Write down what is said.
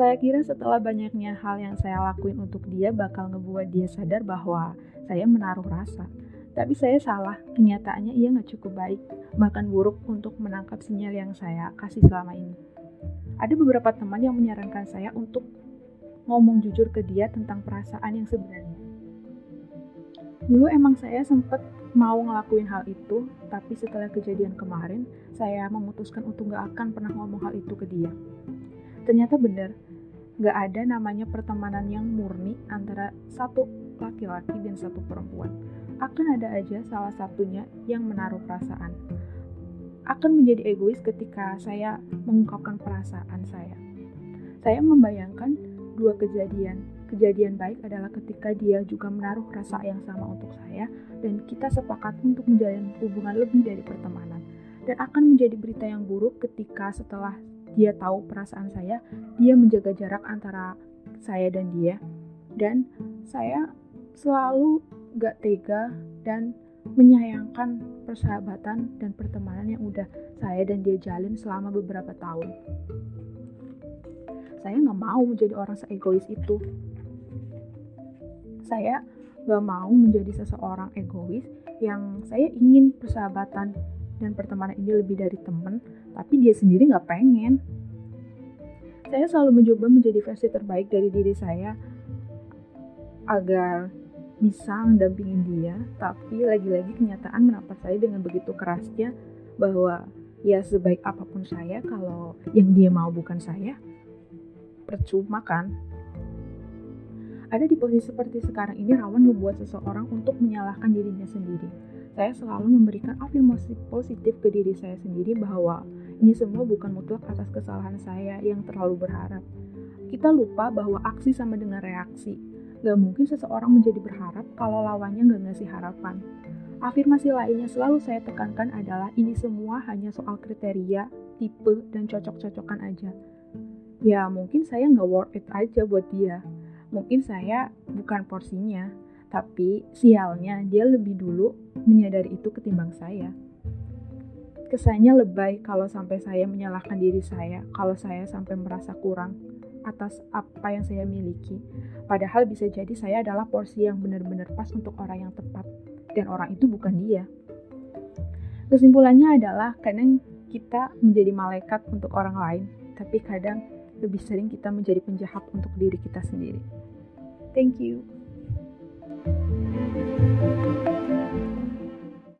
Saya kira setelah banyaknya hal yang saya lakuin untuk dia bakal ngebuat dia sadar bahwa saya menaruh rasa. Tapi saya salah, kenyataannya ia nggak cukup baik, bahkan buruk untuk menangkap sinyal yang saya kasih selama ini. Ada beberapa teman yang menyarankan saya untuk ngomong jujur ke dia tentang perasaan yang sebenarnya. Dulu emang saya sempat mau ngelakuin hal itu, tapi setelah kejadian kemarin, saya memutuskan untuk gak akan pernah ngomong hal itu ke dia. Ternyata benar, gak ada namanya pertemanan yang murni antara satu laki-laki dan satu perempuan. Akan ada aja salah satunya yang menaruh perasaan. Akan menjadi egois ketika saya mengungkapkan perasaan saya. Saya membayangkan dua kejadian. Kejadian baik adalah ketika dia juga menaruh rasa yang sama untuk saya dan kita sepakat untuk menjalin hubungan lebih dari pertemanan. Dan akan menjadi berita yang buruk ketika setelah dia tahu perasaan saya, dia menjaga jarak antara saya dan dia. Dan saya selalu gak tega dan menyayangkan persahabatan dan pertemanan yang udah saya dan dia jalin selama beberapa tahun. Saya nggak mau menjadi orang seegois itu. Saya nggak mau menjadi seseorang egois yang saya ingin persahabatan dan pertemanan ini lebih dari teman, tapi dia sendiri nggak pengen. Saya selalu mencoba menjadi versi terbaik dari diri saya agar bisa mendampingin dia, tapi lagi-lagi kenyataan menampak saya dengan begitu kerasnya bahwa ya sebaik apa pun saya kalau yang dia mau bukan saya, percuma kan? Ada di posisi seperti sekarang ini rawan membuat seseorang untuk menyalahkan dirinya sendiri saya selalu memberikan afirmasi positif ke diri saya sendiri bahwa ini semua bukan mutlak atas kesalahan saya yang terlalu berharap. Kita lupa bahwa aksi sama dengan reaksi. Gak mungkin seseorang menjadi berharap kalau lawannya gak ngasih harapan. Afirmasi lainnya selalu saya tekankan adalah ini semua hanya soal kriteria, tipe, dan cocok-cocokan aja. Ya mungkin saya nggak worth it aja buat dia. Mungkin saya bukan porsinya tapi sialnya dia lebih dulu menyadari itu ketimbang saya. Kesannya lebay kalau sampai saya menyalahkan diri saya, kalau saya sampai merasa kurang atas apa yang saya miliki. Padahal bisa jadi saya adalah porsi yang benar-benar pas untuk orang yang tepat, dan orang itu bukan dia. Kesimpulannya adalah kadang kita menjadi malaikat untuk orang lain, tapi kadang lebih sering kita menjadi penjahat untuk diri kita sendiri. Thank you.